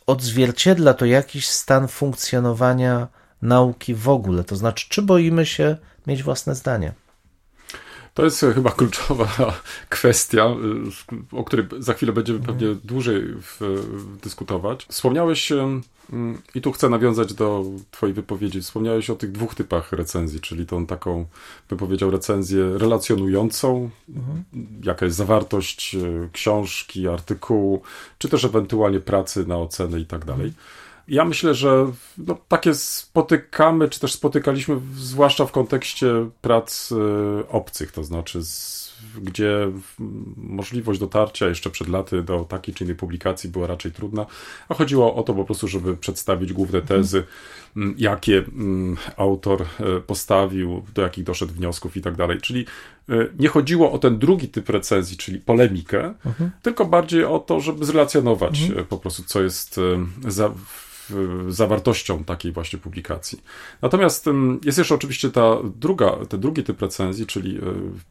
odzwierciedla to jakiś stan funkcjonowania nauki w ogóle. To znaczy, czy boimy się mieć własne zdanie? To jest chyba kluczowa kwestia, o której za chwilę będziemy pewnie dłużej dyskutować. Wspomniałeś, i tu chcę nawiązać do Twojej wypowiedzi, wspomniałeś o tych dwóch typach recenzji, czyli tą taką, bym powiedział, recenzję relacjonującą, mhm. jaka jest zawartość e, książki, artykułu, czy też ewentualnie pracy na ocenę i tak dalej. Ja myślę, że no, takie spotykamy, czy też spotykaliśmy, zwłaszcza w kontekście prac y, obcych, to znaczy z, gdzie możliwość dotarcia jeszcze przed laty do takiej czy innej publikacji była raczej trudna, a chodziło o to po prostu, żeby przedstawić główne mhm. tezy, mhm. jakie autor e, postawił, do jakich doszedł wniosków i tak dalej. Czyli e, nie chodziło o ten drugi typ recenzji, czyli polemikę, mhm. tylko bardziej o to, żeby zrelacjonować mhm. po prostu, co jest za, zawartością takiej właśnie publikacji. Natomiast jest jeszcze oczywiście ta druga, ten drugi typ recenzji, czyli e,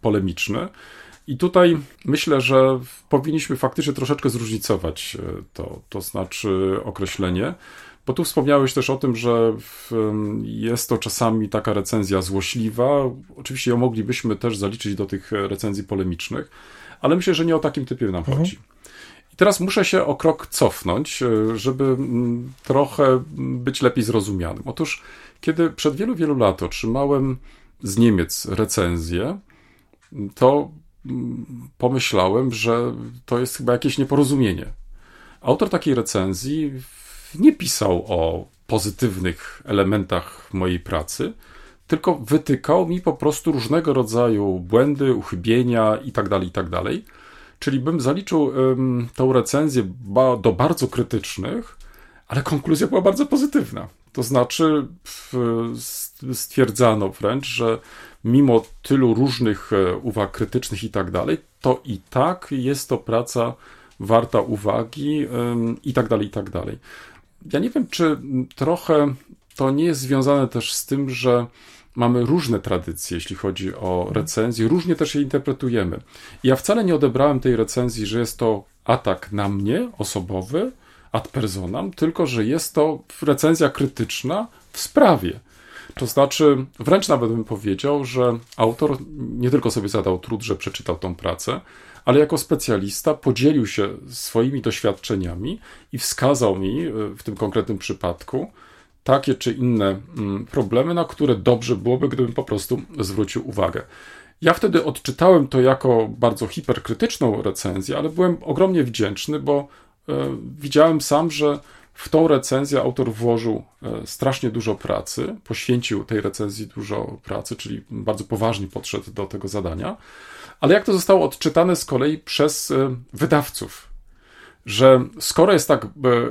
polemiczny. I tutaj myślę, że powinniśmy faktycznie troszeczkę zróżnicować e, to, to znaczy określenie, bo tu wspomniałeś też o tym, że jest to czasami taka recenzja złośliwa. Oczywiście ją moglibyśmy też zaliczyć do tych recenzji polemicznych, ale myślę, że nie o takim typie nam mhm. chodzi. Teraz muszę się o krok cofnąć, e, żeby mm, trochę być lepiej zrozumianym. Otóż, kiedy przed wielu, wielu lat otrzymałem z Niemiec recenzję, to mm, pomyślałem, że to jest chyba jakieś nieporozumienie. Autor takiej recenzji nie pisał o pozytywnych elementach mojej pracy, tylko wytykał mi po prostu różnego rodzaju błędy, uchybienia itd., tak itd. Czyli bym zaliczył um, tą recenzję ba do bardzo krytycznych, ale konkluzja była bardzo pozytywna. To znaczy, stwierdzano wręcz, że mimo tylu różnych e, uwag krytycznych i tak dalej, to i tak jest to praca warta uwagi i tak dalej, i tak dalej. Ja nie wiem, czy trochę to nie jest związane też z tym, że mamy różne tradycje, jeśli chodzi o recenzję, różnie też je interpretujemy. Ja wcale nie odebrałem tej recenzji, że jest to atak na mnie osobowy, ad personam, tylko że jest to recenzja krytyczna w sprawie. To znaczy, wręcz nawet bym powiedział, że autor nie tylko sobie zadał trud, że przeczytał tą pracę, ale jako specjalista podzielił się swoimi doświadczeniami i wskazał mi e, w tym konkretnym przypadku takie czy inne mm, problemy, na które dobrze byłoby, gdybym po prostu zwrócił uwagę. Ja wtedy odczytałem to jako bardzo hiperkrytyczną recenzję, ale byłem ogromnie wdzięczny, bo e, widziałem sam, że w tą recenzję autor włożył e, strasznie dużo pracy, poświęcił tej recenzji dużo pracy, czyli bardzo poważnie podszedł do tego zadania. Ale jak to zostało odczytane z kolei przez e, wydawców? Że skoro jest tak e,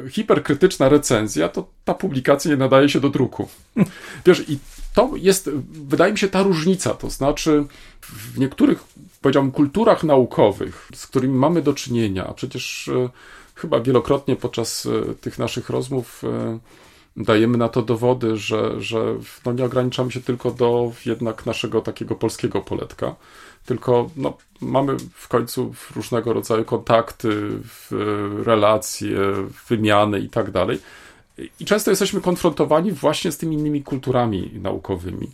hiperkrytyczna recenzja, to ta publikacja nie nadaje się do druku. Wiesz, i to jest, wydaje mi się, ta różnica. To znaczy, w niektórych, powiedziałbym, kulturach naukowych, z którymi mamy do czynienia, a przecież chyba wielokrotnie podczas e, tych naszych rozmów e, dajemy na to dowody, że, że no nie ograniczamy się tylko do jednak naszego takiego polskiego poletka, tylko no, mamy w końcu różnego rodzaju kontakty, relacje, wymiany i tak dalej. I często jesteśmy konfrontowani właśnie z tymi innymi kulturami naukowymi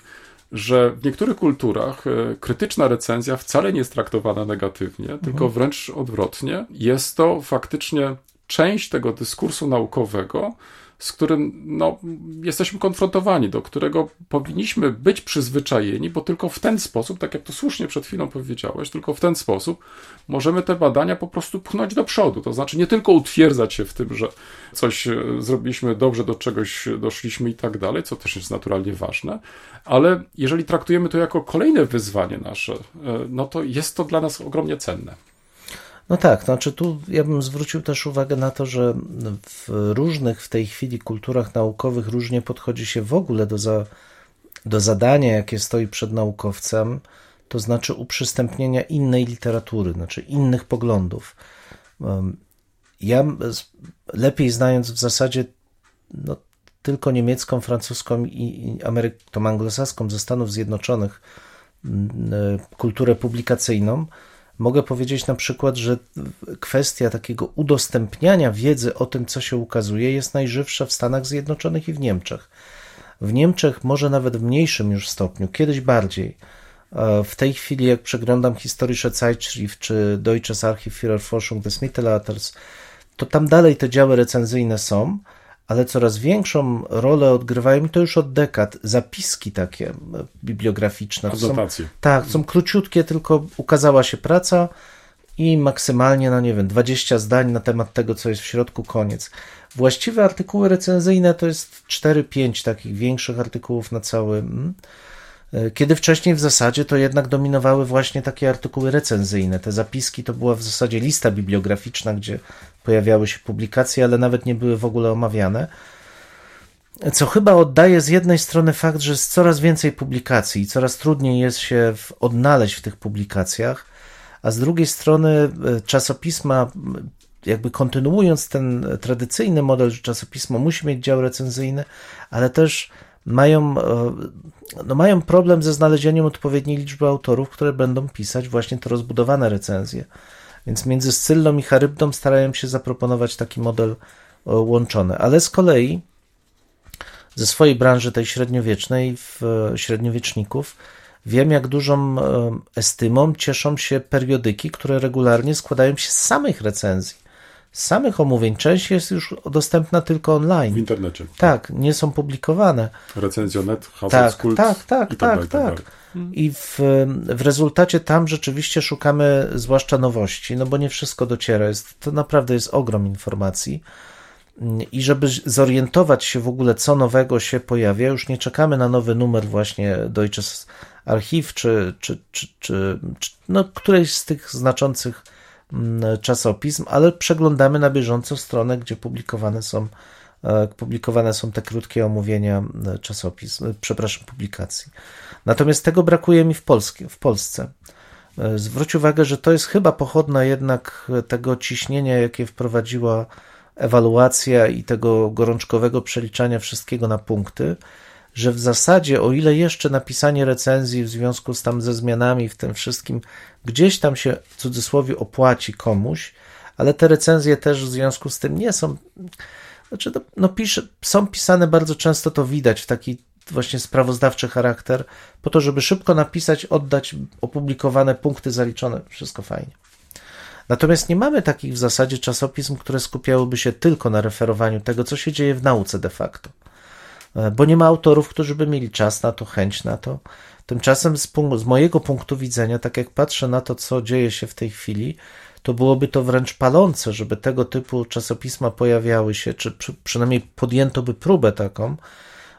że w niektórych kulturach e, krytyczna recenzja wcale nie jest traktowana negatywnie, mhm. tylko wręcz odwrotnie. Jest to faktycznie część tego dyskursu naukowego, z którym no, jesteśmy konfrontowani, do którego powinniśmy być przyzwyczajeni, bo tylko w ten sposób, tak jak to słusznie przed chwilą powiedziałeś, tylko w ten sposób możemy te badania po prostu pchnąć do przodu. To znaczy nie tylko utwierdzać się w tym, że coś e, zrobiliśmy dobrze, do czegoś doszliśmy i tak dalej, co też jest naturalnie ważne, ale jeżeli traktujemy to jako kolejne wyzwanie nasze, e, no to jest to dla nas ogromnie cenne. No tak, znaczy tu ja bym zwrócił też uwagę na to, że w różnych w tej chwili kulturach naukowych różnie podchodzi się w ogóle do, za, do zadania, jakie stoi przed naukowcem, to znaczy uprzystępnienia innej literatury, znaczy innych poglądów. Ja lepiej znając w zasadzie no, tylko niemiecką, francuską i Amery- tą anglosaską ze Stanów Zjednoczonych kulturę publikacyjną, Mogę powiedzieć na przykład, że kwestia takiego udostępniania wiedzy o tym, co się ukazuje, jest najżywsza w Stanach Zjednoczonych i w Niemczech. W Niemczech może nawet w mniejszym już stopniu, kiedyś bardziej. E, w tej chwili, jak przeglądam Historische Zeitschrift czy Deutsches Archiv für Erforschung des Mittelalters, to tam dalej te działy recenzyjne są, ale coraz większą rolę odgrywają, i to już od dekad, zapiski takie e, bibliograficzne. Są, tak, są króciutkie, tylko ukazała się praca i maksymalnie, no nie wiem, 20 zdań na temat tego, co jest w środku, koniec. Właściwe artykuły recenzyjne to jest 4-5 takich większych artykułów na cały. Mm, e, kiedy wcześniej w zasadzie to jednak dominowały właśnie takie artykuły recenzyjne. Te zapiski to była w zasadzie lista bibliograficzna, gdzie pojawiały się publikacje, ale nawet nie były w ogóle omawiane. Co chyba oddaje z jednej strony fakt, że jest coraz więcej publikacji i coraz trudniej jest się odnaleźć w tych publikacjach, a z drugiej strony e, czasopisma, jakby kontynuując ten tradycyjny model, że czasopismo musi mieć dział recenzyjny, ale też mają, e, no mają problem ze znalezieniem odpowiedniej liczby autorów, które będą pisać właśnie te rozbudowane recenzje. Więc między Scyllą i Charybdą starają się zaproponować taki model e, łączony. Ale z kolei ze swojej branży tej średniowiecznej, w e, średniowieczników, wiem jak dużą e, estymą cieszą się periodyki, które regularnie składają się z samych recenzji, z samych omówień. Część jest już dostępna tylko online. W internecie. Tak, nie są publikowane. Recenzjonet, Hasselkult tak, tak, tak, tak, tak. tak. I w, w rezultacie tam rzeczywiście szukamy zwłaszcza nowości, no bo nie wszystko dociera. Jest, to naprawdę jest ogrom informacji. I żeby zorientować się w ogóle, co nowego się pojawia, już nie czekamy na nowy numer właśnie Deutsches Archiv, czy, czy, czy, czy, no, którejś z tych znaczących mm, czasopism, ale przeglądamy na bieżąco stronę, gdzie publikowane są, publikowane są te krótkie omówienia e, czasopism, e, przepraszam, publikacji. Natomiast tego brakuje mi w, Polskie, w Polsce. E, zwróć uwagę, że to jest chyba pochodna jednak tego ciśnienia, jakie wprowadziła ewaluacja i tego gorączkowego przeliczania wszystkiego na punkty, że w zasadzie, o ile jeszcze napisanie recenzji w związku z tam ze zmianami w tym wszystkim gdzieś tam się w cudzysłowie opłaci komuś, ale te recenzje też w związku z tym nie są. Znaczy, no, no pisze, są pisane bardzo często, to widać w taki właśnie sprawozdawczy charakter, po to, żeby szybko napisać, oddać opublikowane punkty zaliczone, wszystko fajnie. Natomiast nie mamy takich w zasadzie czasopism, które skupiałyby się tylko na referowaniu tego, co się dzieje w nauce de facto. E, bo nie ma autorów, którzy by mieli czas na to, chęć na to. Tymczasem z, z mojego punktu widzenia, tak jak patrzę na to, co dzieje się w tej chwili, to byłoby to wręcz palące, żeby tego typu czasopisma pojawiały się, czy przy, przynajmniej podjęto by próbę taką,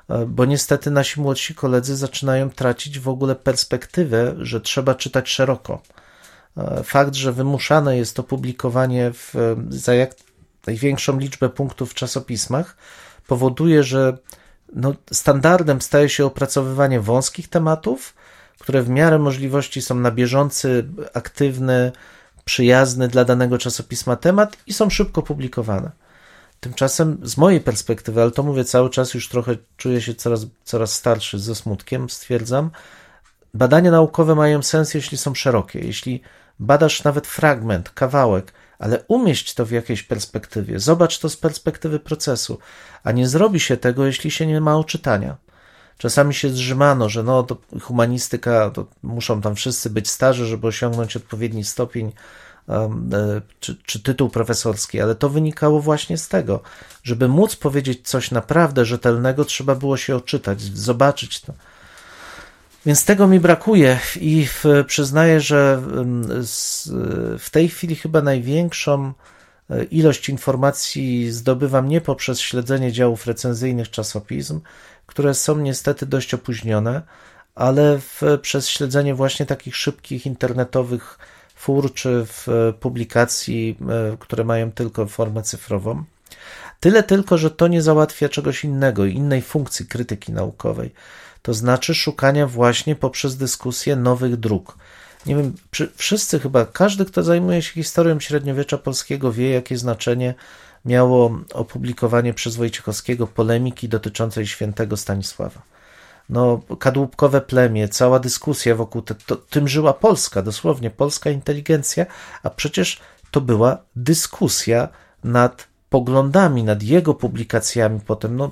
e, bo niestety nasi młodsi koledzy zaczynają tracić w ogóle perspektywę, że trzeba czytać szeroko. E, fakt, że wymuszane jest to publikowanie w, za jak największą liczbę punktów w czasopismach, powoduje, że no, standardem staje się opracowywanie wąskich tematów, które w miarę możliwości są na bieżący, aktywny, przyjazny dla danego czasopisma temat i są szybko publikowane. Tymczasem z mojej perspektywy, ale to mówię cały czas, już trochę czuję się coraz, coraz starszy ze smutkiem, stwierdzam, badania naukowe mają sens, jeśli są szerokie. Jeśli badasz nawet fragment, kawałek, ale umieść to w jakiejś perspektywie, zobacz to z perspektywy procesu, a nie zrobi się tego, jeśli się nie ma oczytania. Czasami się zrzymano, że no, to humanistyka, to muszą tam wszyscy być starzy, żeby osiągnąć odpowiedni stopień um, czy, czy tytuł profesorski, ale to wynikało właśnie z tego, żeby móc powiedzieć coś naprawdę rzetelnego, trzeba było się oczytać, zobaczyć to. Więc tego mi brakuje i przyznaję, że w tej chwili chyba największą e, ilość informacji zdobywam nie poprzez śledzenie działów recenzyjnych czasopism, które są niestety dość opóźnione, ale w, przez śledzenie właśnie takich szybkich internetowych fur czy w publikacji, e, które mają tylko formę cyfrową. Tyle tylko, że to nie załatwia czegoś innego, innej funkcji krytyki naukowej to znaczy szukania właśnie poprzez dyskusję nowych dróg. Nie wiem, wszyscy chyba, każdy, kto zajmuje się historią średniowiecza polskiego, wie, jakie znaczenie miało opublikowanie przez Wojciechowskiego polemiki dotyczącej świętego Stanisława. No, kadłubkowe plemię, cała dyskusja wokół te, to, tym żyła Polska, dosłownie polska inteligencja, a przecież to była dyskusja nad poglądami, nad jego publikacjami potem. No,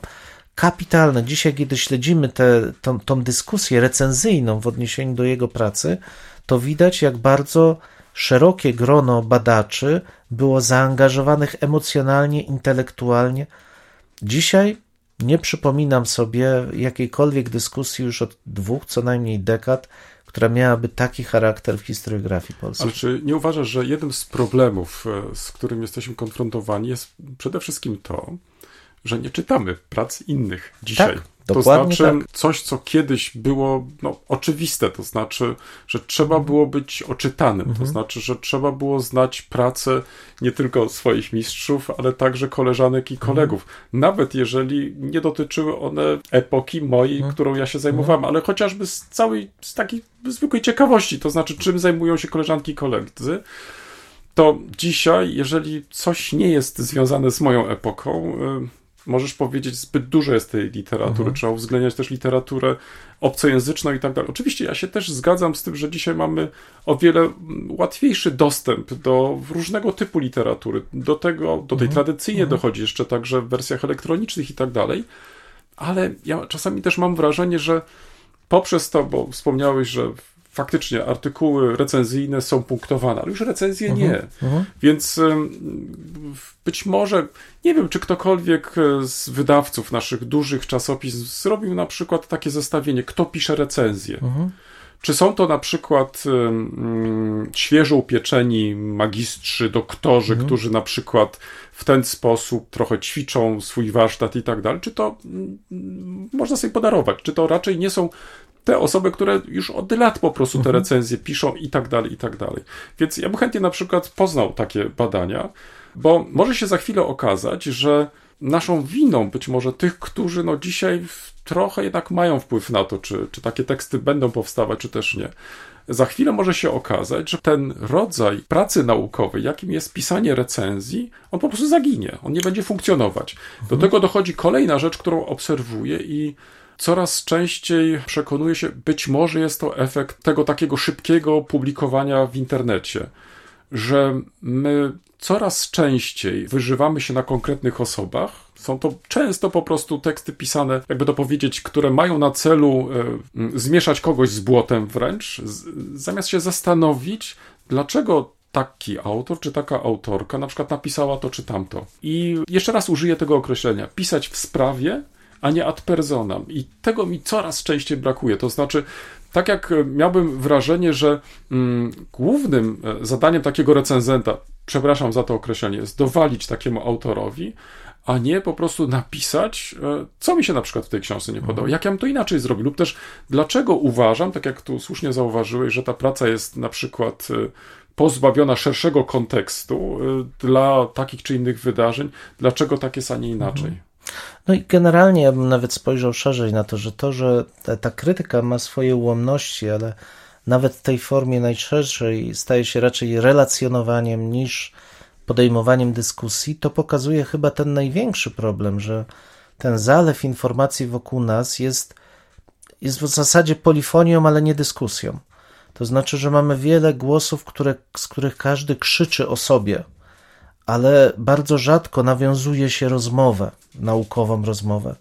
kapitalne. Dzisiaj, kiedy śledzimy tę tą, tą dyskusję recenzyjną w odniesieniu do jego pracy, to widać, jak bardzo szerokie grono badaczy było zaangażowanych emocjonalnie, intelektualnie. Dzisiaj nie przypominam sobie jakiejkolwiek dyskusji już od dwóch, co najmniej dekad, która miałaby taki charakter w historiografii polskiej. Ale czy nie uważasz, że jednym z problemów, e, z którym jesteśmy konfrontowani, jest przede wszystkim to, że nie czytamy prac innych dzisiaj. Tak, to znaczy tak. coś, co kiedyś było no, oczywiste, to znaczy, że trzeba mhm. było być oczytanym, mhm. to znaczy, że trzeba było znać pracę nie tylko swoich mistrzów, ale także koleżanek i mhm. kolegów. Mhm. Nawet jeżeli nie dotyczyły one epoki mojej, mhm. którą ja się zajmowałem, ale chociażby z całej, z takiej zwykłej ciekawości, to znaczy, czym zajmują się koleżanki i koledzy to dzisiaj, jeżeli coś nie jest związane z moją epoką, możesz powiedzieć, zbyt dużo jest tej literatury, mhm. trzeba uwzględniać też literaturę obcojęzyczną i tak dalej. Oczywiście ja się też zgadzam z tym, że dzisiaj mamy o wiele łatwiejszy dostęp do różnego typu literatury. Do tego, do tej mhm. tradycyjnie mhm. dochodzi jeszcze także w wersjach elektronicznych i tak dalej, ale ja czasami też mam wrażenie, że poprzez to, bo wspomniałeś, że faktycznie artykuły recenzyjne są punktowane, ale już recenzje uh -huh, nie. Uh -huh. Więc być może, nie wiem, czy ktokolwiek z wydawców naszych dużych czasopism zrobił na przykład takie zestawienie, kto pisze recenzje. Uh -huh. Czy są to na przykład um, świeżo upieczeni magistrzy, doktorzy, mhm. którzy na przykład w ten sposób trochę ćwiczą swój warsztat i tak dalej? Czy to um, można sobie podarować? Czy to raczej nie są te osoby, które już od lat po prostu te mhm. recenzje piszą i tak dalej, i tak dalej. Więc ja bym chętnie na przykład poznał takie badania, bo może się za chwilę okazać, że naszą winą być może tych, którzy no dzisiaj trochę jednak mają wpływ na to, czy, czy takie teksty będą powstawać, czy też nie. Za chwilę może się okazać, że ten rodzaj pracy naukowej, jakim jest pisanie recenzji, on po prostu zaginie, on nie będzie funkcjonować. Do mhm. tego dochodzi kolejna rzecz, którą obserwuję i coraz częściej przekonuje się, być może jest to efekt tego takiego szybkiego publikowania w internecie że my coraz częściej wyżywamy się na konkretnych osobach. Są to często po prostu teksty pisane, jakby to powiedzieć, które mają na celu e, zmieszać kogoś z błotem wręcz, z, zamiast się zastanowić, dlaczego taki autor czy taka autorka na przykład napisała to czy tamto. I jeszcze raz użyję tego określenia: pisać w sprawie, a nie ad personam. I tego mi coraz częściej brakuje. To znaczy, tak jak miałbym wrażenie, że mm, głównym e, zadaniem takiego recenzenta, przepraszam za to określenie, jest dowalić takiemu autorowi, a nie po prostu napisać, e, co mi się na przykład w tej książce nie podoba, jak ja bym to inaczej zrobił, lub też dlaczego uważam, tak jak tu słusznie zauważyłeś, że ta praca jest na przykład e, pozbawiona szerszego kontekstu dla takich czy innych wydarzeń, dlaczego tak jest, a nie inaczej. No i generalnie ja bym nawet spojrzał szerzej na to, że to, że ta, ta krytyka ma swoje ułomności, ale nawet w tej formie najszerszej staje się raczej relacjonowaniem niż podejmowaniem dyskusji, to pokazuje chyba ten największy problem, że ten zalew informacji wokół nas jest, jest w zasadzie polifonią, ale nie dyskusją. To znaczy, że mamy wiele głosów, które, z których każdy krzyczy o sobie, ale bardzo rzadko nawiązuje się rozmowę, naukową rozmowę.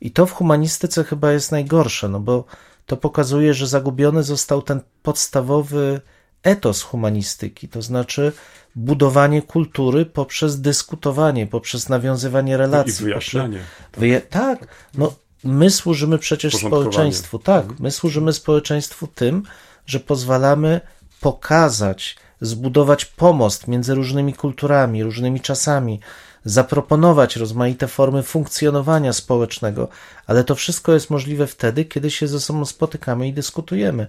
I to w humanistyce chyba jest najgorsze, no bo to pokazuje, że zagubiony został ten podstawowy etos humanistyki, to znaczy budowanie kultury poprzez dyskutowanie, poprzez nawiązywanie relacji. I wyjaśnianie. Tak. Wyja tak, no my służymy przecież społeczeństwu, tak, mhm. my służymy społeczeństwu tym, że pozwalamy pokazać, zbudować pomost między różnymi kulturami, różnymi czasami, zaproponować rozmaite formy funkcjonowania społecznego, ale to wszystko jest możliwe wtedy, kiedy się ze sobą spotykamy i dyskutujemy.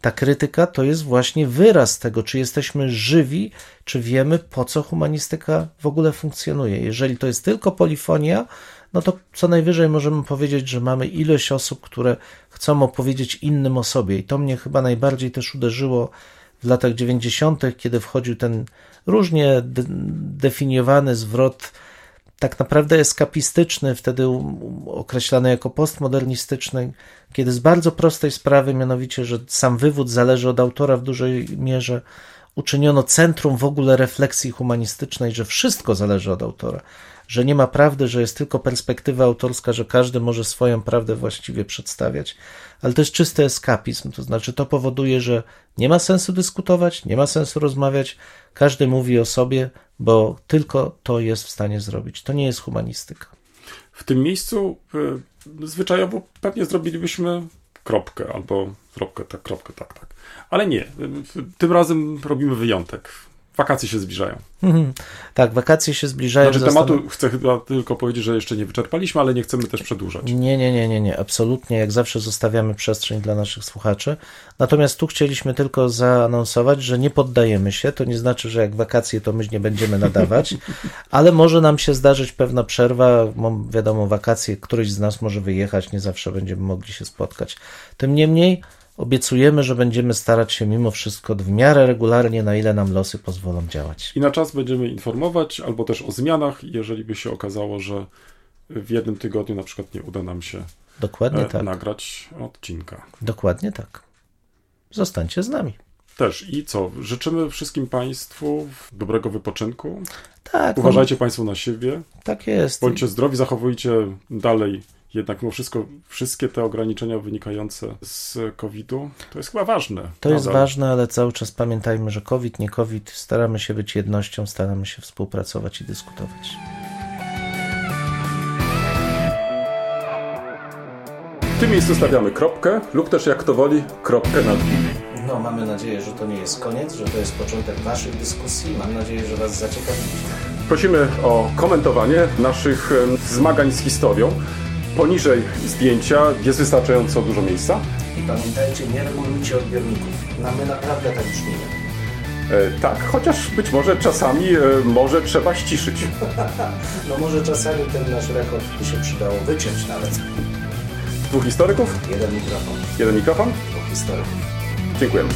Ta krytyka to jest właśnie wyraz tego, czy jesteśmy żywi, czy wiemy, po co humanistyka w ogóle funkcjonuje. Jeżeli to jest tylko polifonia, no to co najwyżej możemy powiedzieć, że mamy ilość osób, które chcą opowiedzieć innym o sobie. I to mnie chyba najbardziej też uderzyło w latach 90., kiedy wchodził ten różnie de definiowany zwrot, tak naprawdę eskapistyczny, wtedy określany jako postmodernistyczny, kiedy z bardzo prostej sprawy, mianowicie, że sam wywód zależy od autora w dużej mierze, uczyniono centrum w ogóle refleksji humanistycznej, że wszystko zależy od autora że nie ma prawdy, że jest tylko perspektywa autorska, że każdy może swoją prawdę właściwie przedstawiać, ale to jest czysty eskapizm, to znaczy to powoduje, że nie ma sensu dyskutować, nie ma sensu rozmawiać, każdy mówi o sobie, bo tylko to jest w stanie zrobić. To nie jest humanistyka. W tym miejscu y, zwyczajowo pewnie zrobilibyśmy kropkę albo kropkę, tak, kropkę, tak, tak. Ale nie, y, tym razem robimy wyjątek. Wakacje się zbliżają. Mhm. Tak, wakacje się zbliżają. Znaczy, tematu chcę chyba tylko powiedzieć, że jeszcze nie wyczerpaliśmy, ale nie chcemy też przedłużać. Nie, nie, nie, nie, nie, absolutnie. Jak zawsze zostawiamy przestrzeń dla naszych słuchaczy. Natomiast tu chcieliśmy tylko zaanonsować, że nie poddajemy się. To nie znaczy, że jak wakacje, to my nie będziemy nadawać, ale może nam się zdarzyć pewna przerwa. Wiadomo, wakacje, któryś z nas może wyjechać, nie zawsze będziemy mogli się spotkać. Tym niemniej Obiecujemy, że będziemy starać się mimo wszystko w miarę regularnie, na ile nam losy pozwolą działać. I na czas będziemy informować, albo też o zmianach, jeżeli by się okazało, że w jednym tygodniu na przykład nie uda nam się Dokładnie e, tak. nagrać odcinka. Dokładnie tak. Zostańcie z nami. Też i co? Życzymy wszystkim Państwu dobrego wypoczynku. Tak. Uważajcie no, Państwo na siebie. Tak jest. Bądźcie zdrowi, zachowujcie dalej jednak mimo wszystko wszystkie te ograniczenia wynikające z COVID-u, to jest chyba ważne. To nadal. jest ważne, ale cały czas pamiętajmy, że COVID, nie COVID, staramy się być jednością, staramy się współpracować i dyskutować. W tym miejscu stawiamy kropkę, lub też jak to woli, kropkę nad i. No, mamy nadzieję, że to nie jest koniec, że to jest początek Waszych dyskusji. Mam nadzieję, że Was zaciekawiliśmy. Prosimy o komentowanie naszych zmagań z historią. Poniżej zdjęcia jest wystarczająco dużo miejsca. I pamiętajcie, nie regulujcie odbiorników. No my naprawdę tak brzmimy. E, tak, chociaż być może czasami e, może trzeba ściszyć. no może czasami ten nasz rekord by się przydało wyciąć nawet. Dwóch historyków? Jeden mikrofon. Jeden mikrofon? Dwóch historyków. Dziękujemy.